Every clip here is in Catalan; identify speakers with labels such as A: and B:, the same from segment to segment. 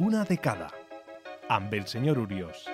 A: Una dècada, amb el senyor Uriós.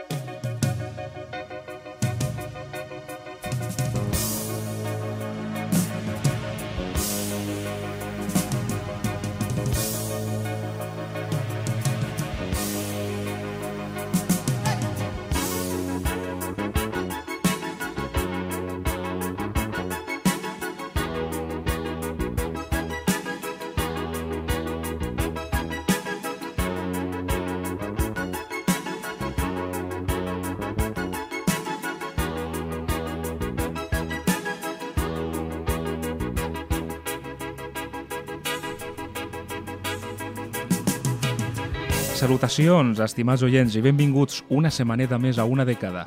B: Salutacions, estimats oients, i benvinguts una setmaneta més a una dècada.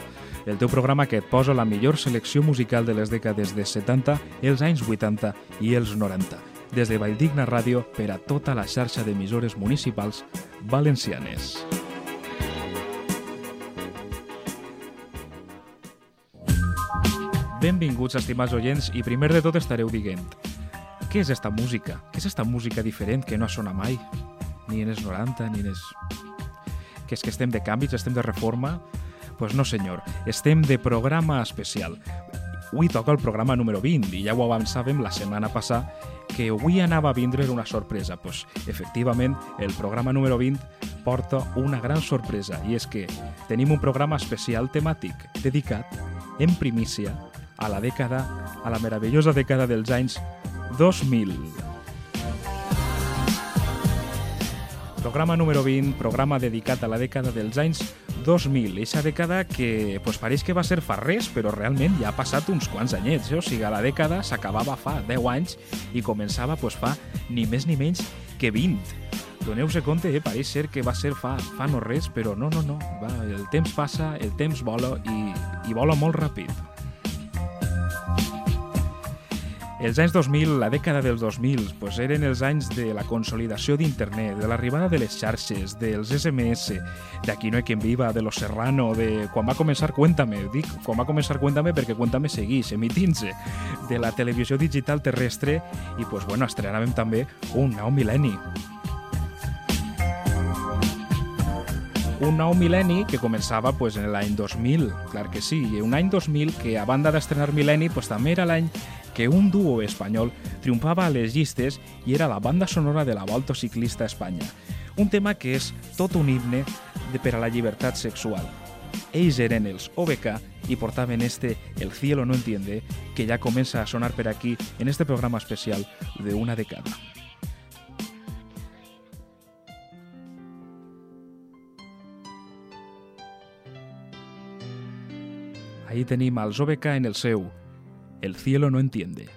B: El teu programa que et posa la millor selecció musical de les dècades de 70, els anys 80 i els 90. Des de Valldigna Ràdio per a tota la xarxa d'emissores municipals valencianes. Benvinguts, estimats oients, i primer de tot estareu dient què és esta música? Què és esta música diferent que no sona mai? Ni en els 90, ni en els... Que és que estem de canvis, estem de reforma? Pues no, senyor. Estem de programa especial. Avui toca el programa número 20 i ja ho avançàvem la setmana passada que avui anava a vindre una sorpresa. Pues, efectivament, el programa número 20 porta una gran sorpresa i és que tenim un programa especial temàtic dedicat en primícia a la dècada, a la meravellosa dècada dels anys 2000. Programa número 20, programa dedicat a la dècada dels anys 2000. Eixa dècada que pues, pareix que va ser fa res, però realment ja ha passat uns quants anyets. Eh? O sigui, la dècada s'acabava fa 10 anys i començava pues, fa ni més ni menys que 20. Doneu-se compte, eh? pareix ser que va ser fa, fa no res, però no, no, no. Va, el temps passa, el temps vola i, i vola molt ràpid. Els anys 2000, la dècada dels 2000, pues eren els anys de la consolidació d'internet, de l'arribada de les xarxes, dels SMS, d'Aquí no hi quien viva, de Los Serrano, de quan va començar Cuéntame, dic quan va començar Cuéntame perquè Cuéntame segueix emitint-se, de la televisió digital terrestre i pues, bueno, estrenàvem també un nou mil·lenni. Un nou mil·lenni que començava pues, en l'any 2000, clar que sí, i un any 2000 que a banda d'estrenar mil·lenni pues, també era l'any que un duo espanyol triomfava a les llistes i era la banda sonora de la Volta Ciclista a Espanya. Un tema que és tot un himne per a la llibertat sexual. Ells eren els OBK i portaven este El cielo no entiende, que ja comença a sonar per aquí en este programa especial de una dècada. Ahí tenim als OBK en el seu El cielo no entiende.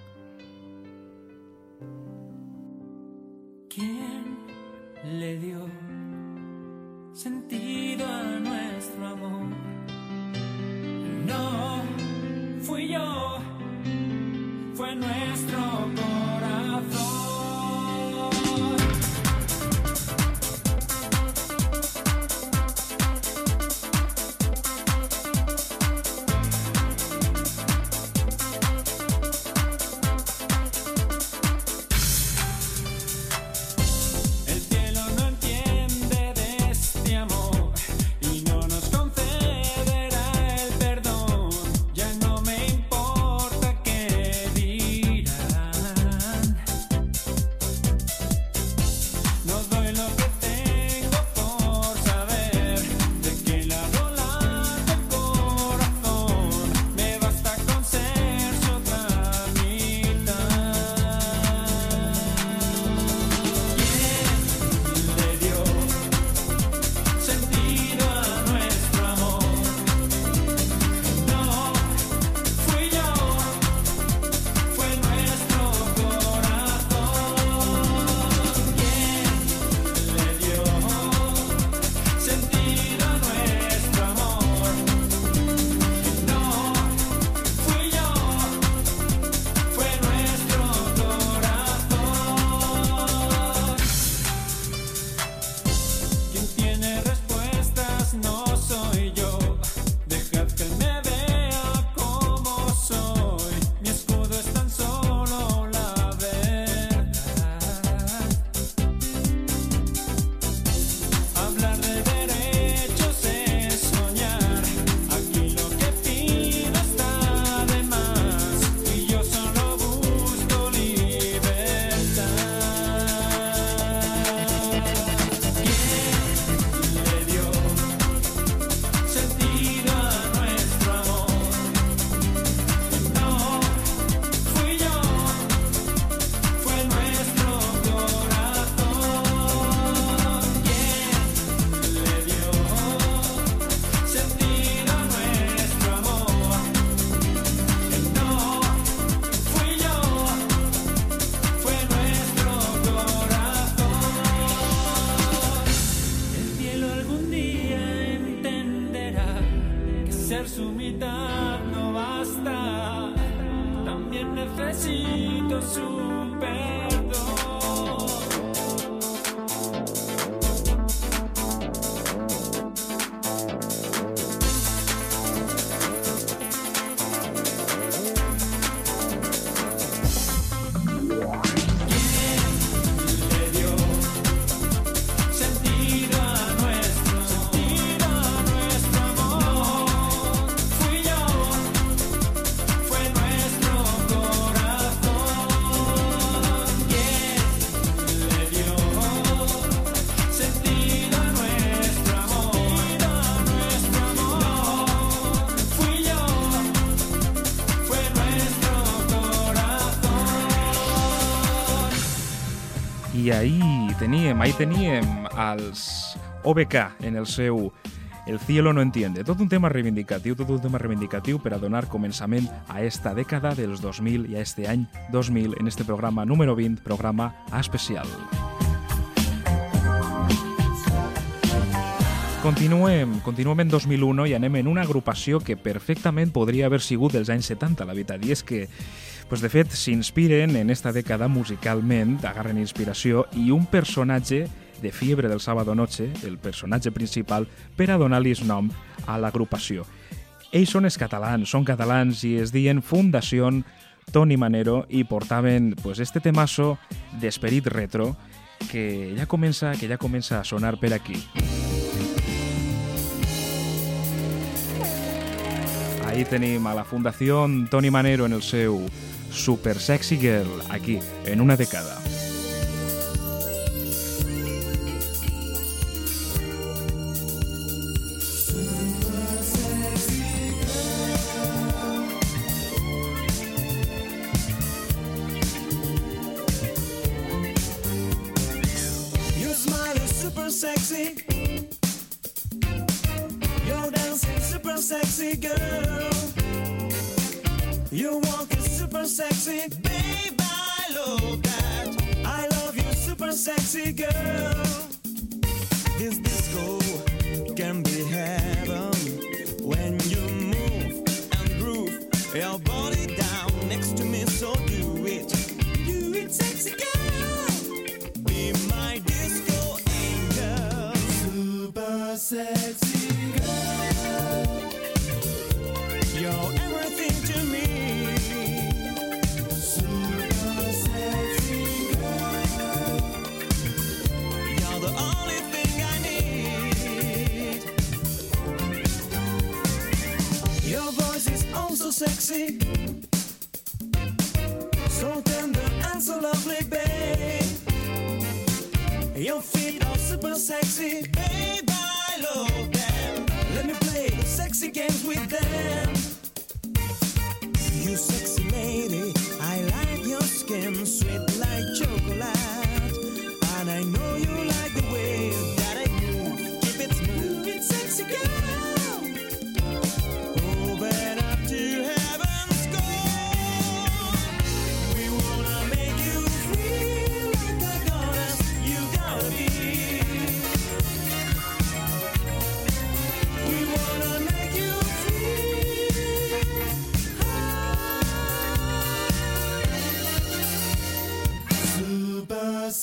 B: Teníem, ahí teníem els OBK en el seu El cielo no entiende. Tot un tema reivindicatiu, tot un tema reivindicatiu per a donar començament a esta dècada dels 2000 i a este any 2000 en este programa número 20, programa especial. Continuem, continuem en 2001 i anem en una agrupació que perfectament podria haver sigut dels anys 70, la veritat, i és que pues de fet s'inspiren en esta dècada musicalment, agarren inspiració i un personatge de Fiebre del Sábado Noche, el personatge principal, per a donar-li nom a l'agrupació. Ells són els catalans, són catalans i es diuen Fundació Toni Manero i portaven pues, este temasso d'esperit retro que ja comença que ja comença a sonar per aquí. Ahí tenim a la Fundació Toni Manero en el seu Super Sexy Girl, aquí, en una
C: década. You're dancing super sexy girl. You're walking. Super sexy, babe. I love that. I love you, super sexy girl. This disco can be heaven when you move and groove your body down next to me. So do it, do it, sexy girl. Be my disco angel. Super sexy sexy. So tender and so lovely, babe. Your feet are super sexy, babe. I love them. Let me play sexy games with them. You sexy lady, I like your skin, sweet like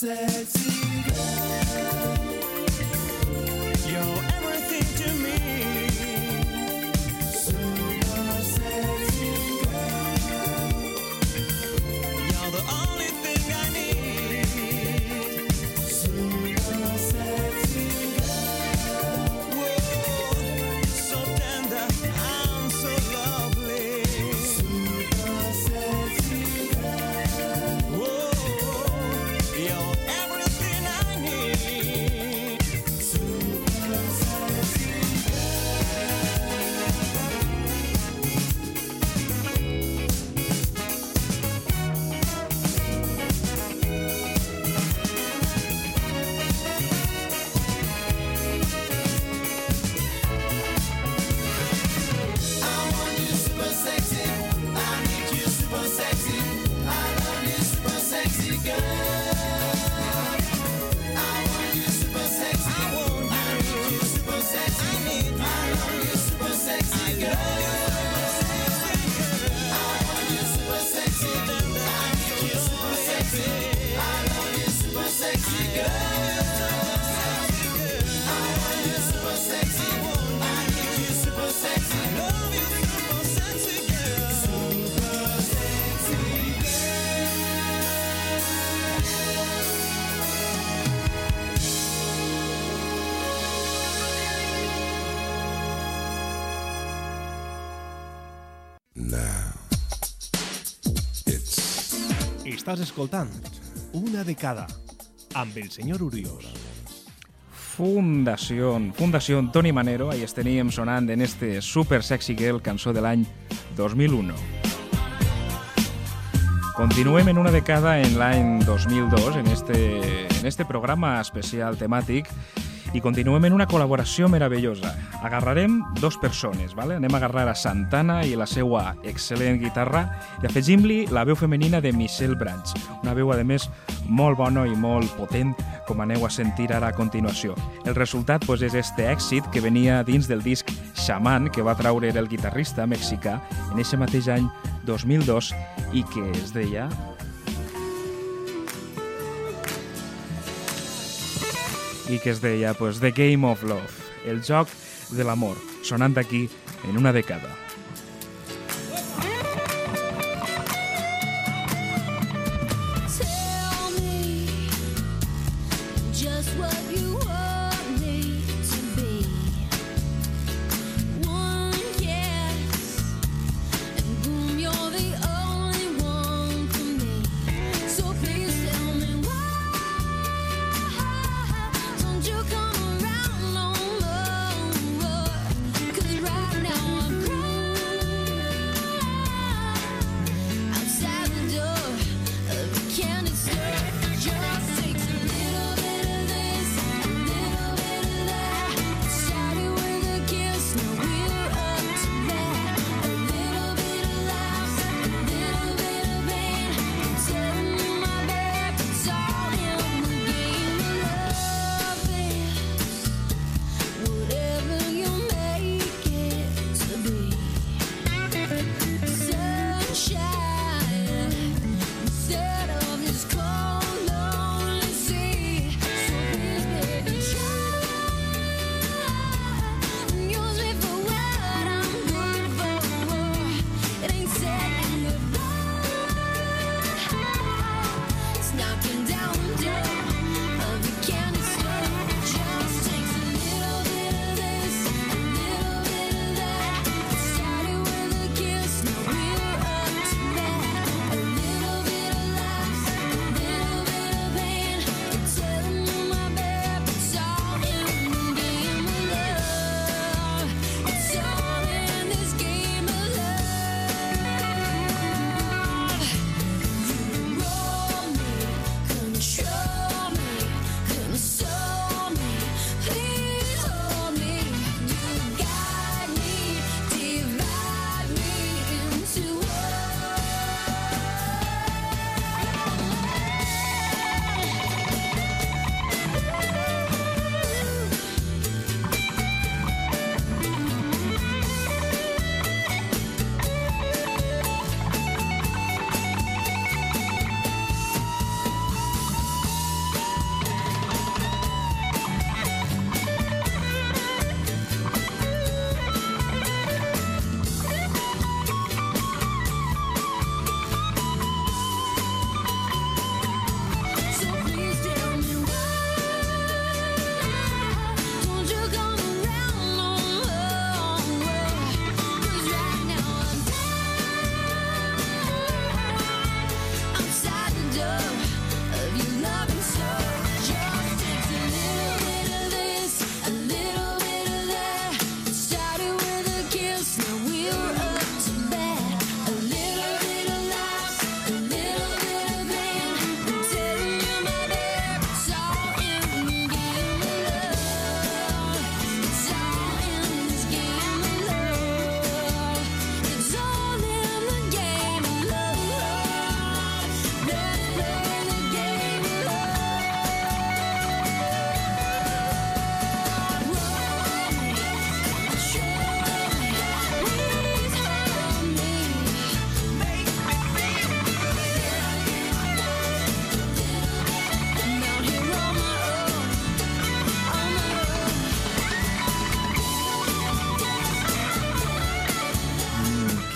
D: said.
A: Estàs escoltant Una dècada amb el senyor Urios.
B: Fundació, Fundació Toni Manero, ahí es teníem sonant en este Super Sexy Girl, cançó de l'any 2001.
D: Continuem en una dècada en l'any 2002 en este, en este programa especial temàtic i continuem en una col·laboració meravellosa. Agarrarem dos persones, vale? anem a agarrar a Santana i la seva excel·lent guitarra i afegim-li la veu femenina de Michelle Branch, una veu, a més, molt bona i molt potent, com aneu a sentir ara a continuació. El resultat pues, és este èxit que venia dins del disc Shaman, que va traure el guitarrista mexicà en aquest mateix any 2002 i que es deia i que es deia pues, The Game of Love, el joc de l'amor, sonant aquí en una dècada.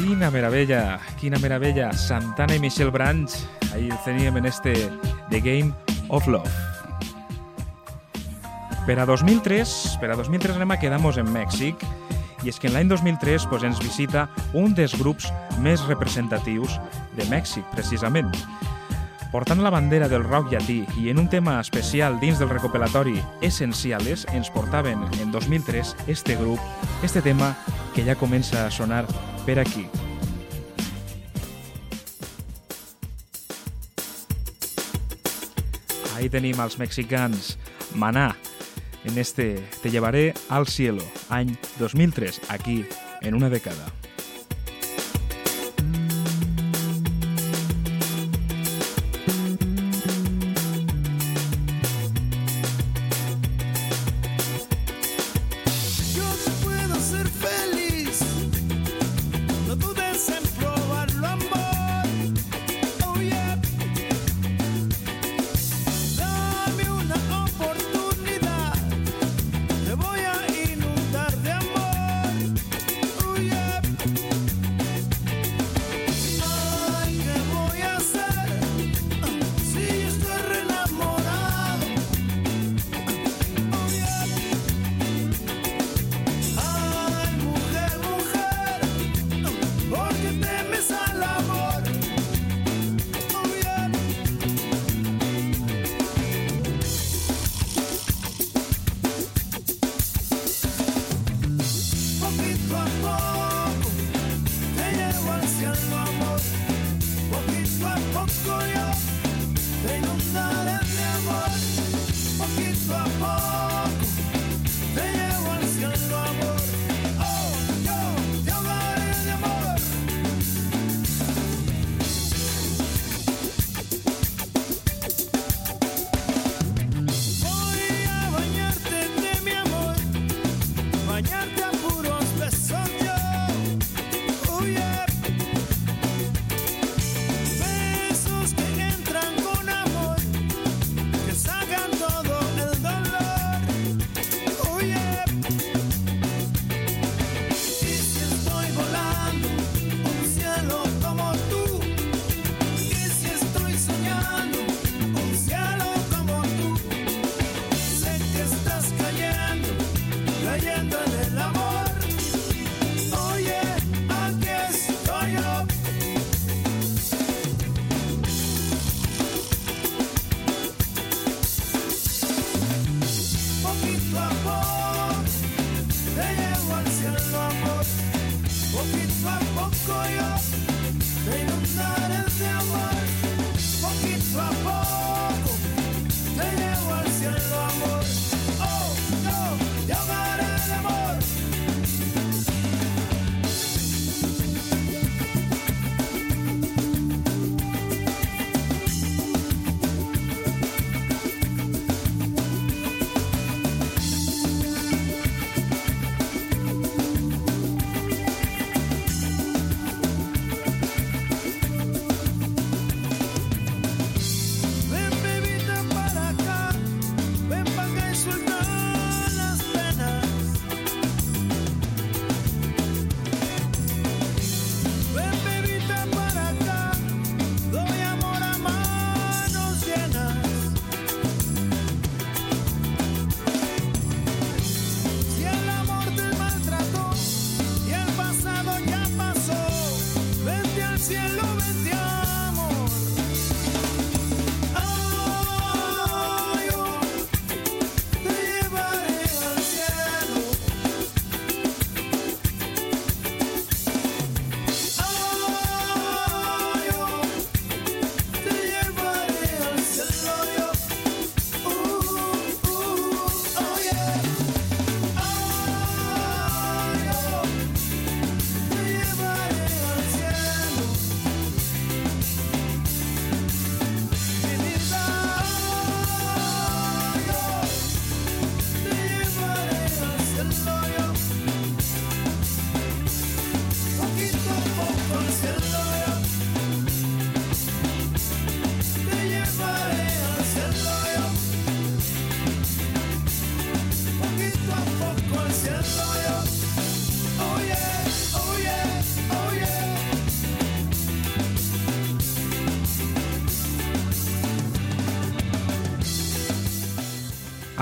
D: Quina meravella, quina meravella. Santana i Michelle Branch, ahí teníem en este The Game of Love. Per a 2003, per a 2003 anem a quedar-nos en Mèxic i és que en l'any 2003 pues, ens visita un dels grups més representatius de Mèxic, precisament portant la bandera del rock llatí i en un tema especial dins del recopilatori Essenciales, ens portaven en 2003 este grup, este tema que ja comença a sonar per aquí.
E: Ahí tenim els mexicans Maná en este Te llevaré al cielo, any 2003, aquí, en una dècada.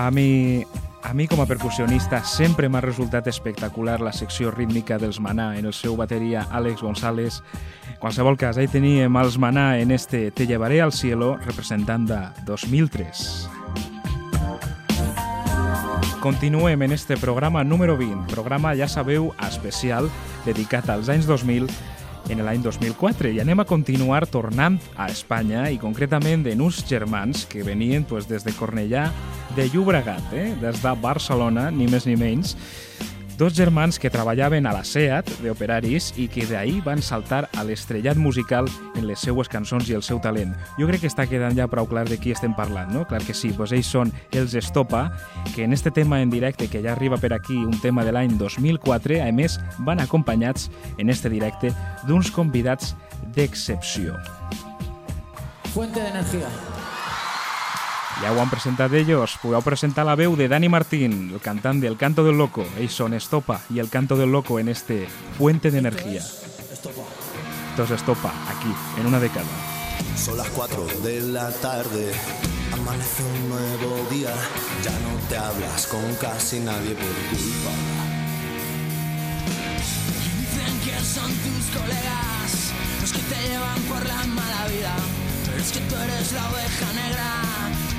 B: A mi, a mi
E: com a percussionista sempre m'ha resultat espectacular la secció rítmica dels Manà en el seu bateria Àlex González. En qualsevol cas, ahí teníem els Manà en este Te llevaré al cielo, representant de 2003. Continuem en este programa número 20, programa, ja sabeu, especial, dedicat als anys 2000
B: l'any 2004 i anem a continuar tornant a Espanya i concretament en uns germans que venien pues, des de Cornellà de Llobregat, eh? des de Barcelona, ni més ni menys, dos germans que treballaven a la SEAT d'operaris i que d'ahir van saltar a l'estrellat musical en les seues cançons i el seu talent. Jo crec que està quedant ja prou clar de qui estem parlant, no? Clar que sí, doncs ells són els Estopa, que en este tema en directe, que ja arriba per aquí, un tema de l'any 2004, a més, van acompanyats en este directe d'uns convidats d'excepció.
F: Fuente de energía.
B: Ja ho han presentat ells, podeu presentar la veu de Dani Martín, el cantant del Canto del Loco. Ells són Estopa i el Canto del Loco en este Fuente de Energía.
F: Estopa.
B: Esto es Estopa, aquí, en una década.
G: Son las 4 de la tarde, amanece un nuevo día, ya no te hablas con casi nadie por culpa.
H: Dicen que son tus colegas los que te llevan por la mala vida. Es que tú eres la oveja negra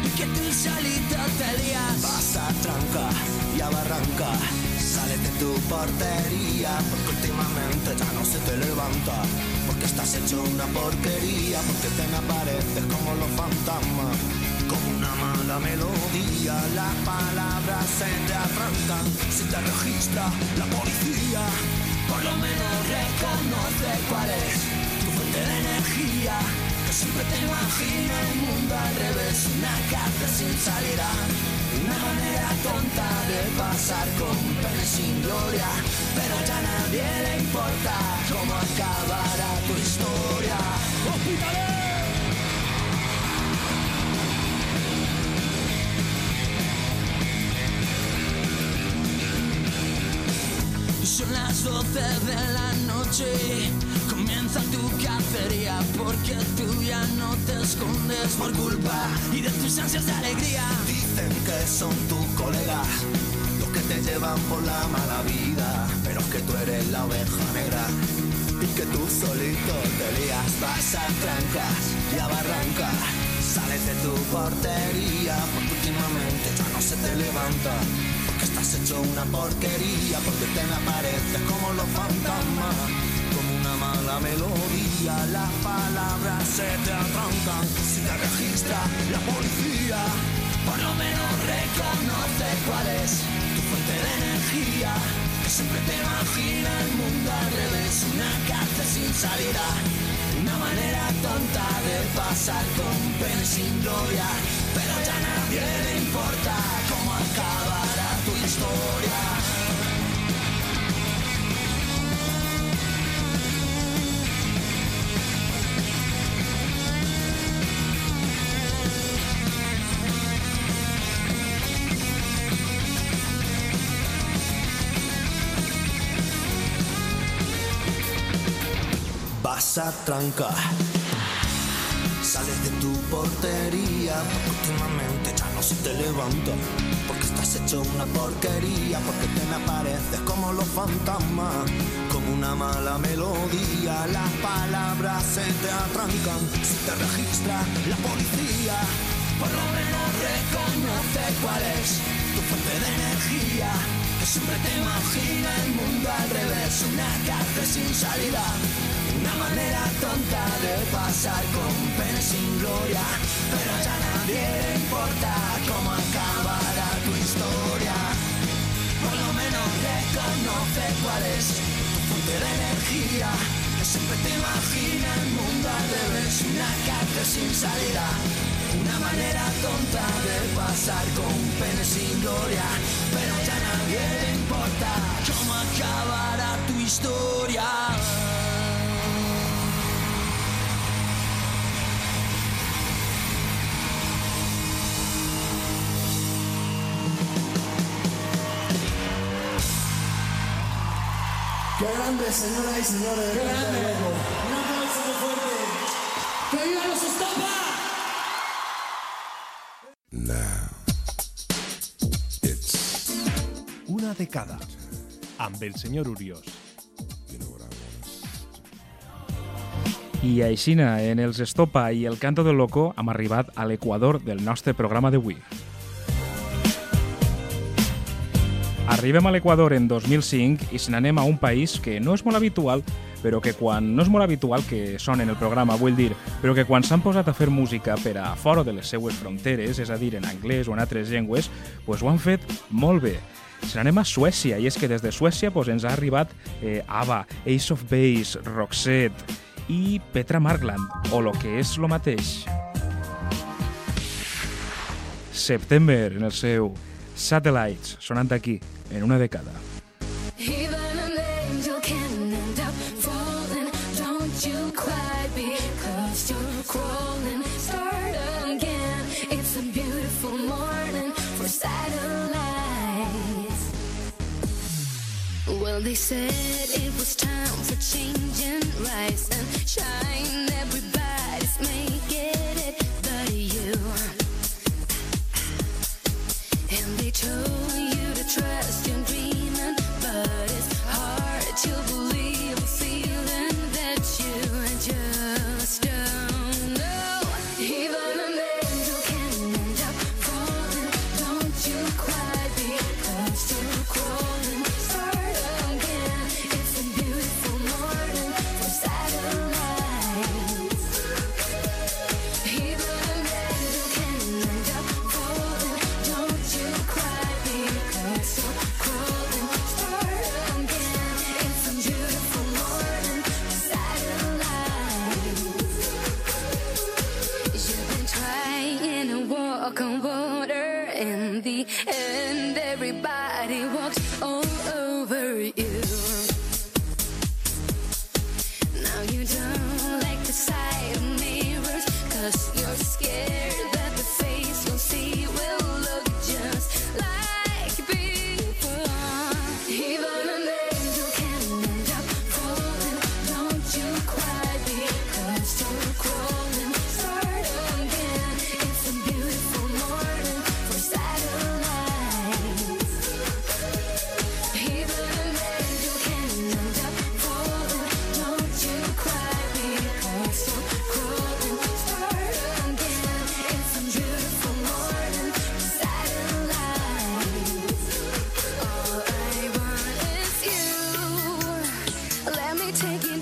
H: y que tú solito te lías.
G: Vas a tranca y a barranca, sales de tu portería, porque últimamente ya no se te levanta, porque estás hecho una porquería, porque te me apareces como los fantasmas. Como una mala melodía, las palabras se te arrancan si te registra la policía.
H: Por lo menos reconoce cuál es tu fuente de energía. Siempre te imagina un mundo al revés, una cárcel sin salida. Una manera tonta de pasar con pena y sin gloria. Pero ya nadie le importa cómo acabará tu historia. ¡Hospitales! Son las 12 de la noche, comienza tu cacería porque tú ya no te escondes por culpa y de tus ansias de alegría.
G: Dicen que son tus colegas los que te llevan por la mala vida, pero es que tú eres la oveja negra y que tú solito te lías, vas a trancas y a barrancas, sales de tu portería porque últimamente ya no se te levanta. Porque estás hecho una porquería, porque te me apareces como los fantasmas, mala melodía, las palabras se te atrancan, si te registra la policía.
H: Por lo menos reconoce cuál es tu fuente de energía. Que siempre te imagina el mundo al revés, una cárcel sin salida. Una manera tonta de pasar con pena sin gloria. Pero ya a nadie le importa cómo acabará tu historia.
G: Vas a trancar, sales de tu portería, porque últimamente ya no se te levanta, porque estás hecho una porquería, porque te me apareces como los fantasmas, como una mala melodía, las palabras se te atrancan, si te registra la policía,
H: Por lo menos reconoce cuál es tu fuente de energía. Que siempre te imagina el mundo al revés, una cárcel sin salida. Manera tonta de pasar con pena sin gloria. Pero ya nadie le importa cómo acabará tu historia. Por lo menos reconoce cuál es tu fuente de energía. Que siempre te imagina el mundo al revés, una cárcel sin salida. Una manera tonta de pasar con pena sin gloria. Pero ya nadie le importa cómo acabará tu historia.
F: Qué grande, señoras y señores. Qué grande. Un aplauso muy fuerte. ¡Que viva los Estopa!
I: Now, it's,
A: Una década. Amb el senyor Uriós.
I: I
B: aixina, en els Estopa i el Canto del Loco, hem arribat a l'equador del nostre programa d'avui. Arribem a l'Equador en 2005 i se n'anem a un país que no és molt habitual, però que quan no és molt habitual que sonen el programa, vull dir, però que quan s'han posat a fer música per a fora de les seues fronteres, és a dir, en anglès o en altres llengües, pues ho han fet molt bé. Se n'anem a Suècia, i és que des de Suècia pues, ens ha arribat eh, ABBA, Ace of Base, Roxette i Petra Markland, o lo que és lo mateix. September, en el seu Satellites, sonando aquí, en una
D: década. Well, they said it was time for and shine. Everybody's made. Told you to trust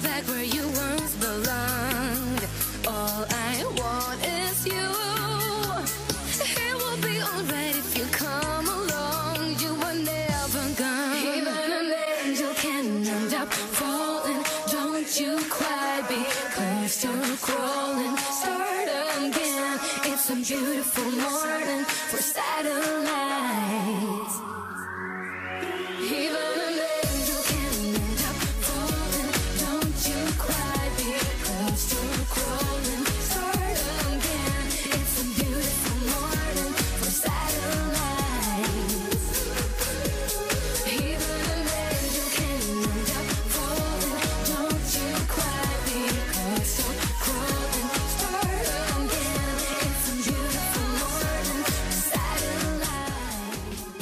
D: back where you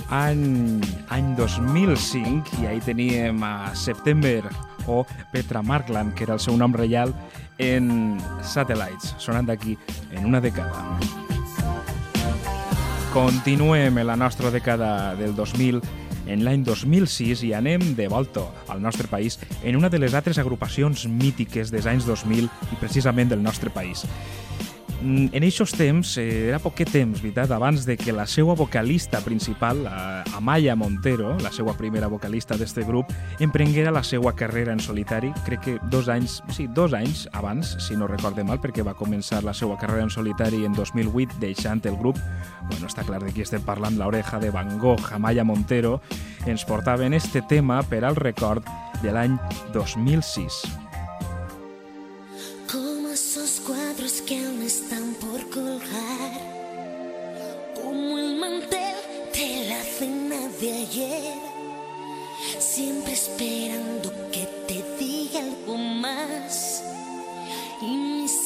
B: Any, any 2005, i ahí teníem a September, o Petra Markland, que era el seu nom reial, en Satellites, sonant aquí en una dècada. Continuem en la nostra dècada del 2000 en l'any 2006 i anem de volta al nostre país en una de les altres agrupacions mítiques dels anys 2000 i precisament del nostre país. Mm, En aquests temps, eh, era poquet temps, veritat, abans de que la seva vocalista principal, la Amaya Montero, la seva primera vocalista d'este grup, emprenguera la seva carrera en solitari, crec que dos anys, sí, dos anys abans, si no recorde mal, perquè va començar la seva carrera en solitari en 2008, deixant el grup. Bueno, està clar de qui estem parlant, l'oreja de Van Gogh, Amaya Montero, ens portaven este tema per al record de l'any 2006.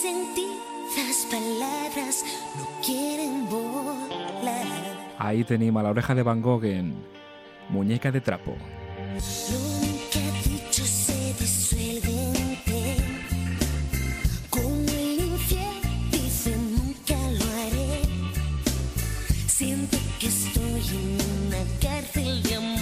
D: sentidas palabras no quieren volar.
B: Ahí teníamos la oreja de Van Gogh en Muñeca de Trapo.
D: Siento que estoy en una cárcel de amor.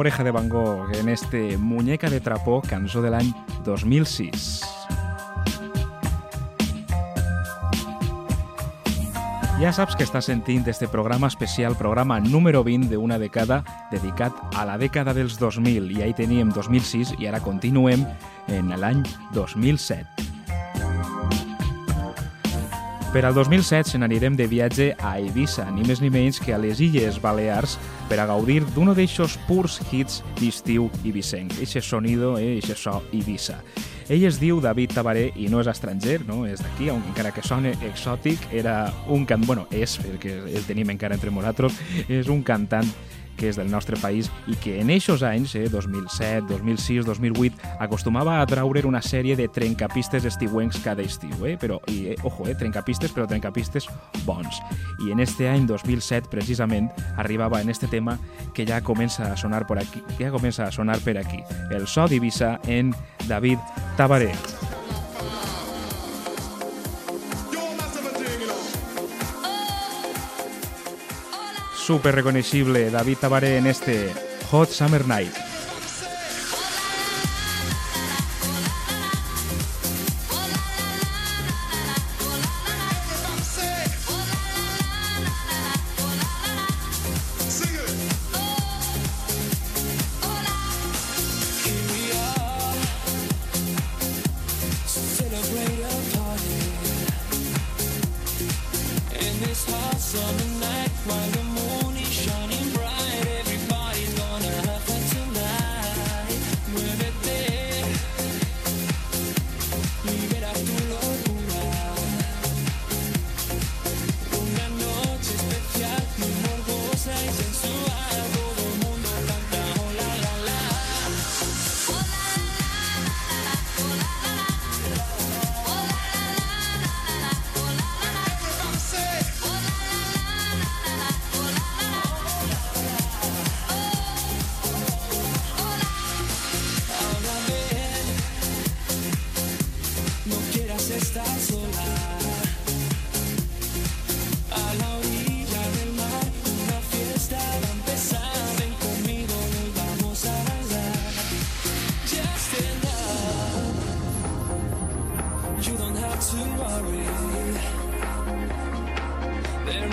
B: Oreja de Van Gogh en este Muñeca de Trapó, cançó de l'any 2006. Ja saps que estàs sentint este programa especial, programa número 20 d'una dècada dedicat a la dècada dels 2000. I ahí teníem 2006 i ara continuem en l'any 2007. Per al 2007 se n'anirem de viatge a Eivissa, ni més ni menys que a les Illes Balears, per a gaudir d'un d'eixos purs hits d'estiu ibicenc. Eixe sonido, eh, eixe so Eivissa. Ell es diu David Tabaré i no és estranger, no? és d'aquí, encara que sone exòtic, era un cant... Bueno, és, perquè el tenim encara entre nosaltres, és un cantant que és del nostre país i que en eixos anys, eh, 2007, 2006, 2008, acostumava a traure una sèrie de trencapistes estiuencs cada estiu, eh? però, i, eh, ojo, eh, trencapistes, però trencapistes bons. I en este any 2007, precisament, arribava en este tema que ja comença a sonar por aquí, que ja comença a sonar per aquí. El so d'Ibissa en David Tabaré. Súper reconocible David Tabaré en este Hot Summer Night.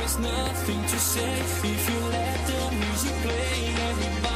J: There's nothing to say if you let the music play. Everybody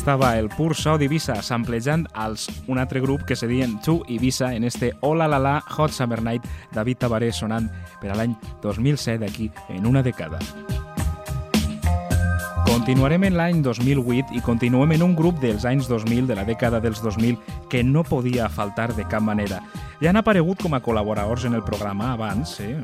B: Ahí estava el pur so d'Ibiza, samplejant als un altre grup que se dien To Ibiza en este Hola la la Hot Summer Night David Tabaré sonant per a l'any 2007 aquí en una dècada. Continuarem en l'any 2008 i continuem en un grup dels anys 2000, de la dècada dels 2000, que no podia faltar de cap manera. Ja han aparegut com a col·laboradors en el programa abans, eh?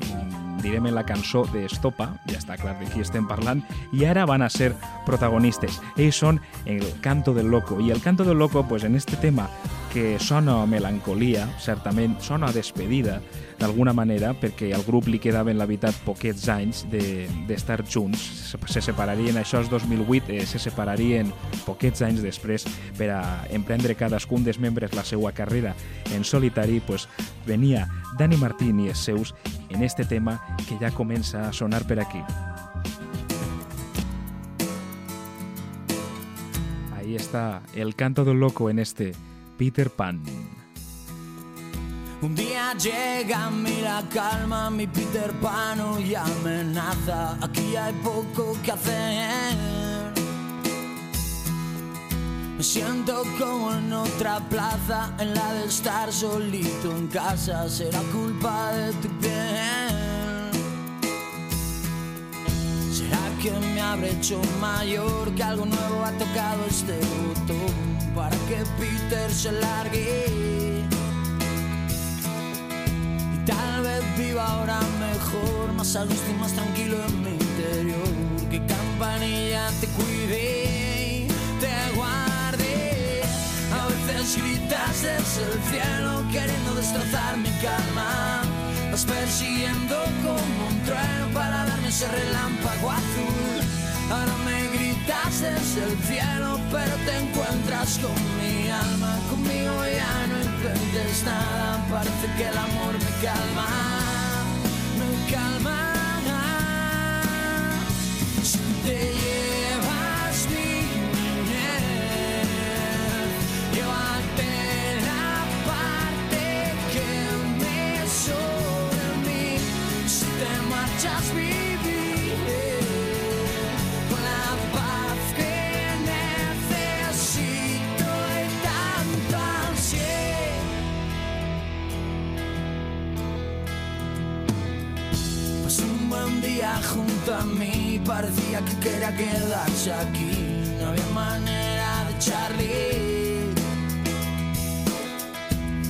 B: Direm en la cançó d'Estopa, ja està clar de qui estem parlant, i ara van a ser protagonistes. Ells són el Canto del Loco, i el Canto del Loco, pues, en este tema que sona a melancolia, certament sona a despedida, d'alguna manera, perquè al grup li quedaven, la veritat, poquets anys d'estar de, junts. Se, se separarien, això és 2008, eh, se separarien poquets anys després per a emprendre cadascun dels membres la seva carrera en solitari, pues, venia Dani Martín i els seus en este tema que ja comença a sonar per aquí. Ahí está el canto del loco en este Peter Pan.
H: Un día llega a mí la calma, mi Peter Pan y amenaza. Aquí hay poco que hacer. Me siento como en otra plaza, en la de estar solito en casa. Será culpa de tu piel. ¿Será que me habré hecho mayor? Que algo nuevo ha tocado este botón para que Peter se largue. Tal vez viva ahora mejor, más a gusto y más tranquilo en mi interior. Que campanilla te cuide, te guarde. A veces gritas desde el cielo queriendo destrozar mi calma. Vas persiguiendo como un trueno para darme ese relámpago azul. Ahora me gritas desde el cielo, pero te encuentras con mi alma. Conmigo ya no intentes nada, parece que el amor me calma, me calma. A mí, parecía que quería quedarse aquí. No había manera de echarle.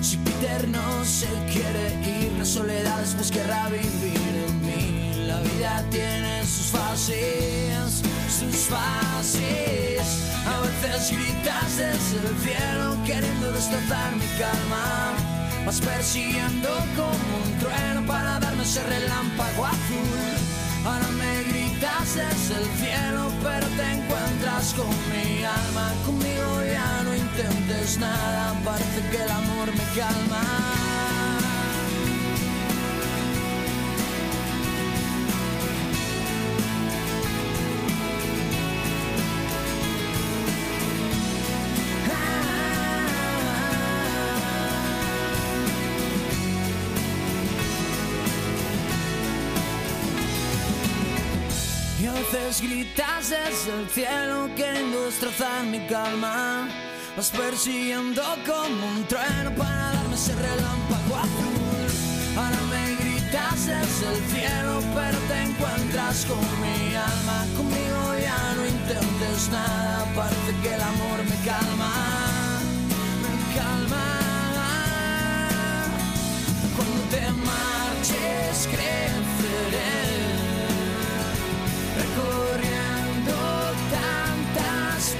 H: Si Peter no se quiere ir, la soledad después querrá vivir en mí. La vida tiene sus fases, sus fases. A veces gritas desde el cielo queriendo destrozar mi calma. Vas persiguiendo como un trueno para darme ese relámpago azul. Ahora me gritas desde el cielo, pero te encuentras con mi alma. Conmigo ya no intentes nada, parece que el amor me calma. Veces gritas desde el cielo queriendo destrozar mi calma. Vas persiguiendo como un trueno para darme ese relámpago azul. Ahora me gritas desde el cielo, pero te encuentras con mi alma. Conmigo ya no intentes nada, parece que el amor me calma. Me calma. Cuando te marches, creceré corriendo tantas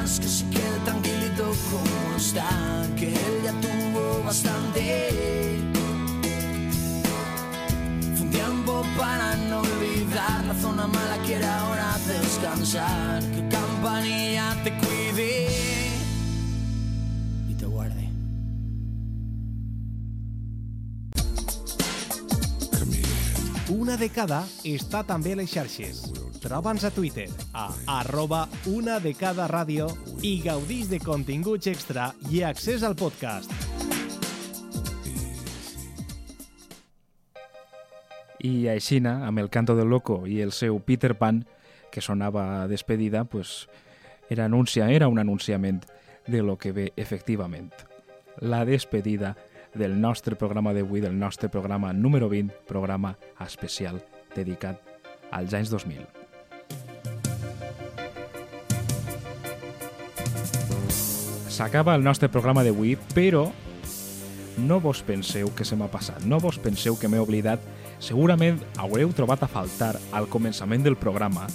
H: más, que se quede tranquilito como está, que él ya tuvo bastante. Fue un tiempo para no olvidar, la zona mala quiere ahora descansar, que
A: Una de cada està també a les xarxes. Troba'ns a Twitter a arroba una de cada ràdio i gaudís de continguts extra i accés al podcast.
B: I aixina, amb el canto del loco i el seu Peter Pan, que sonava despedida, pues, era, anuncia, era un anunciament de lo que ve efectivament. La despedida del nostre programa d'avui, del nostre programa número 20, programa especial dedicat als anys 2000. S'acaba el nostre programa d'avui, però no vos penseu que se m'ha passat, no vos penseu que m'he oblidat. Segurament haureu trobat a faltar al començament del programa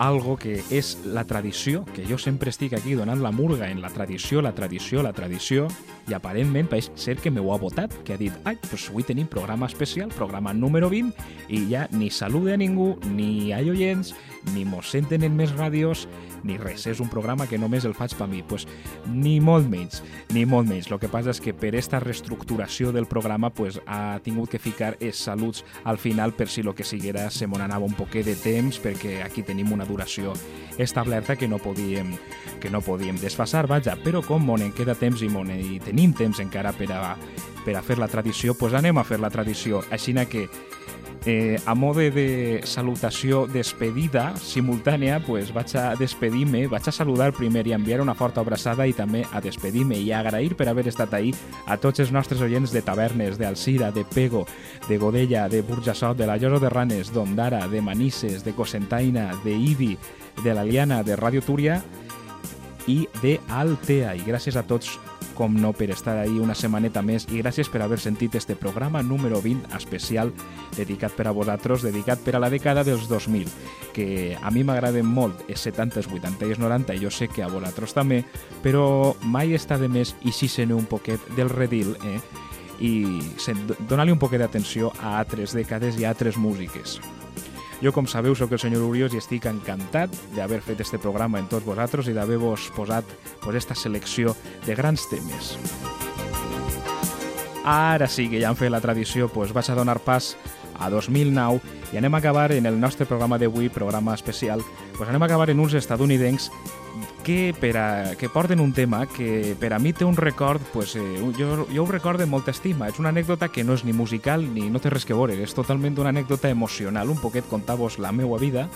B: algo que és la tradició, que jo sempre estic aquí donant la murga en la tradició, la tradició, la tradició, i aparentment pareix ser que m'ho ha votat, que ha dit, ai, doncs avui tenim programa especial, programa número 20, i ja ni saluda a ningú, ni hi ha oients, ni mos senten en més ràdios, ni res, és un programa que només el faig per mi. Pues, ni molt menys, ni molt menys. El que passa és que per esta reestructuració del programa pues, ha tingut que ficar els saluts al final per si lo que siguera se m'on anava un poquet de temps perquè aquí tenim una duració establerta que no podíem, que no podíem desfasar, vaja, però com mon en queda temps i, mon, i tenim temps encara per a, per a fer la tradició, pues anem a fer la tradició. Així que eh, a mode de salutació despedida simultània, pues vaig a despedir-me, vaig a saludar primer i enviar una forta abraçada i també a despedir-me i a agrair per haver estat ahí a tots els nostres oients de tavernes, de de Pego, de Godella, de Burjassot, de la Llosa de Ranes, d'Ondara, de Manises, de Cosentaina, de Ibi, de l'Aliana, de Radio Túria i de Altea. I gràcies a tots com no, per estar ahí una setmaneta més i gràcies per haver sentit este programa número 20 especial dedicat per a vosaltres, dedicat per a la dècada dels 2000, que a mi m'agraden molt els 70, els 80 i els 90, i jo sé que a vosaltres també, però mai està de més i si se un poquet del redil, eh? i donar-li un poquet d'atenció a altres dècades i a altres músiques. Jo, com sabeu, sóc el senyor Uriós i estic encantat d'haver fet este programa en tots vosaltres i d'haver-vos posat pues, esta selecció de grans temes. Ara sí que ja han fet la tradició, pues, vaig a donar pas a 2009 i anem a acabar en el nostre programa d'avui, programa especial, pues anem a acabar en uns estadounidencs que, per a, que porten un tema que per a mi té un record, pues, eh, jo, jo ho recordo amb molta estima. És una anècdota que no és ni musical ni no té res que veure, és totalment una anècdota emocional, un poquet contar-vos la meua vida,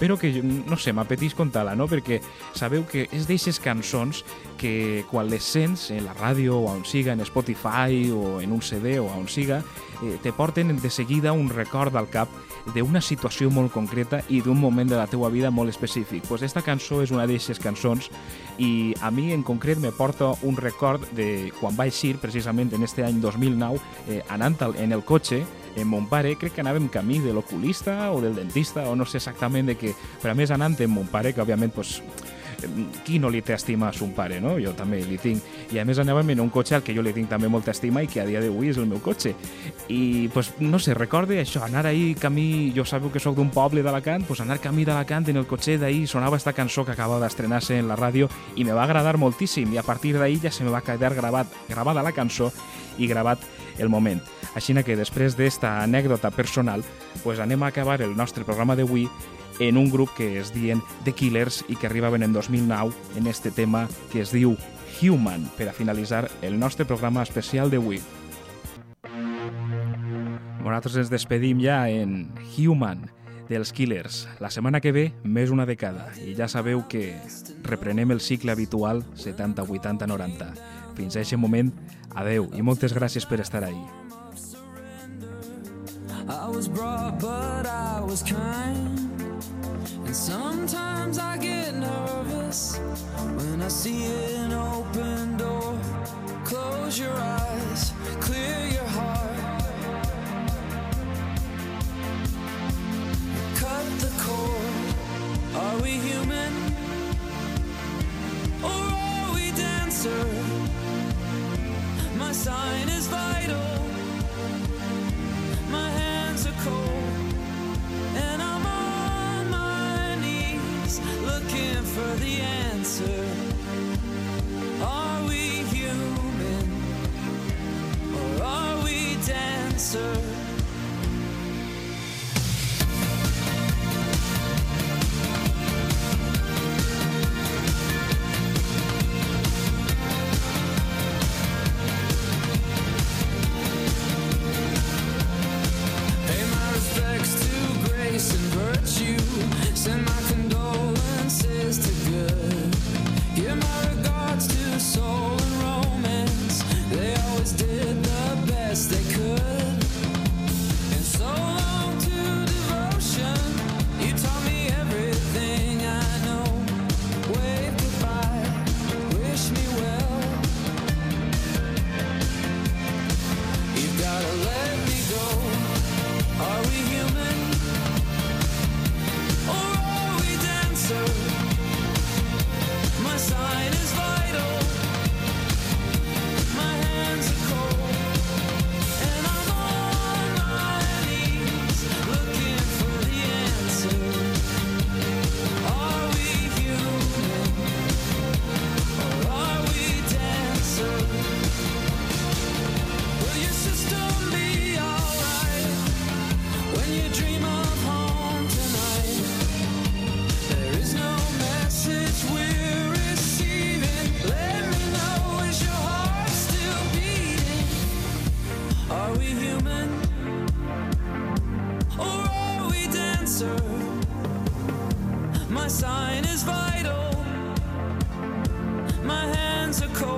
B: però que, no sé, m'apetís contar-la, no? Perquè sabeu que és d'eixes cançons que quan les sents en la ràdio o on siga, en Spotify o en un CD o on siga, eh, te porten de seguida un record al cap d'una situació molt concreta i d'un moment de la teua vida molt específic. Pues esta cançó és una d'eixes cançons i a mi en concret me porta un record de quan vaig ir precisament en este any 2009 eh, anant en el cotxe en mon pare, crec que anàvem camí de l'oculista o del dentista o no sé exactament de què, però a més anant amb mon pare que òbviament pues, qui no li té estima a son pare, no? Jo també li tinc. I a més anàvem en un cotxe al que jo li tinc també molta estima i que a dia d'avui és el meu cotxe. I, pues, no sé, recorde això, anar ahir camí... Jo sabeu que sóc d'un poble d'Alacant, pues anar camí d'Alacant en el cotxe d'ahir sonava esta cançó que acabava d'estrenar-se en la ràdio i me va agradar moltíssim i a partir d'ahir ja se me va quedar gravat, gravada la cançó i gravat el moment. Així que després d'esta anècdota personal, pues anem a acabar el nostre programa d'avui en un grup que es diuen The Killers i que arribaven en 2009 en este tema que es diu Human, per a finalitzar el nostre programa especial d'avui. Nosaltres ens despedim ja en Human, dels Killers. La setmana que ve, més una dècada. I ja sabeu que reprenem el cicle habitual 70, 80, 90. Fins a aquest moment, adeu i moltes gràcies per estar ahí.
K: I was brought, but I was kind. And sometimes I get nervous when I see an open door. Close your eyes, clear your heart. Cut the cord. Are we human? Or are we dancer? My sign is vital. My hands are cold, and I'm on my knees looking for the answer. Are we human or are we dancer? answer. My sign is vital. My hands are cold.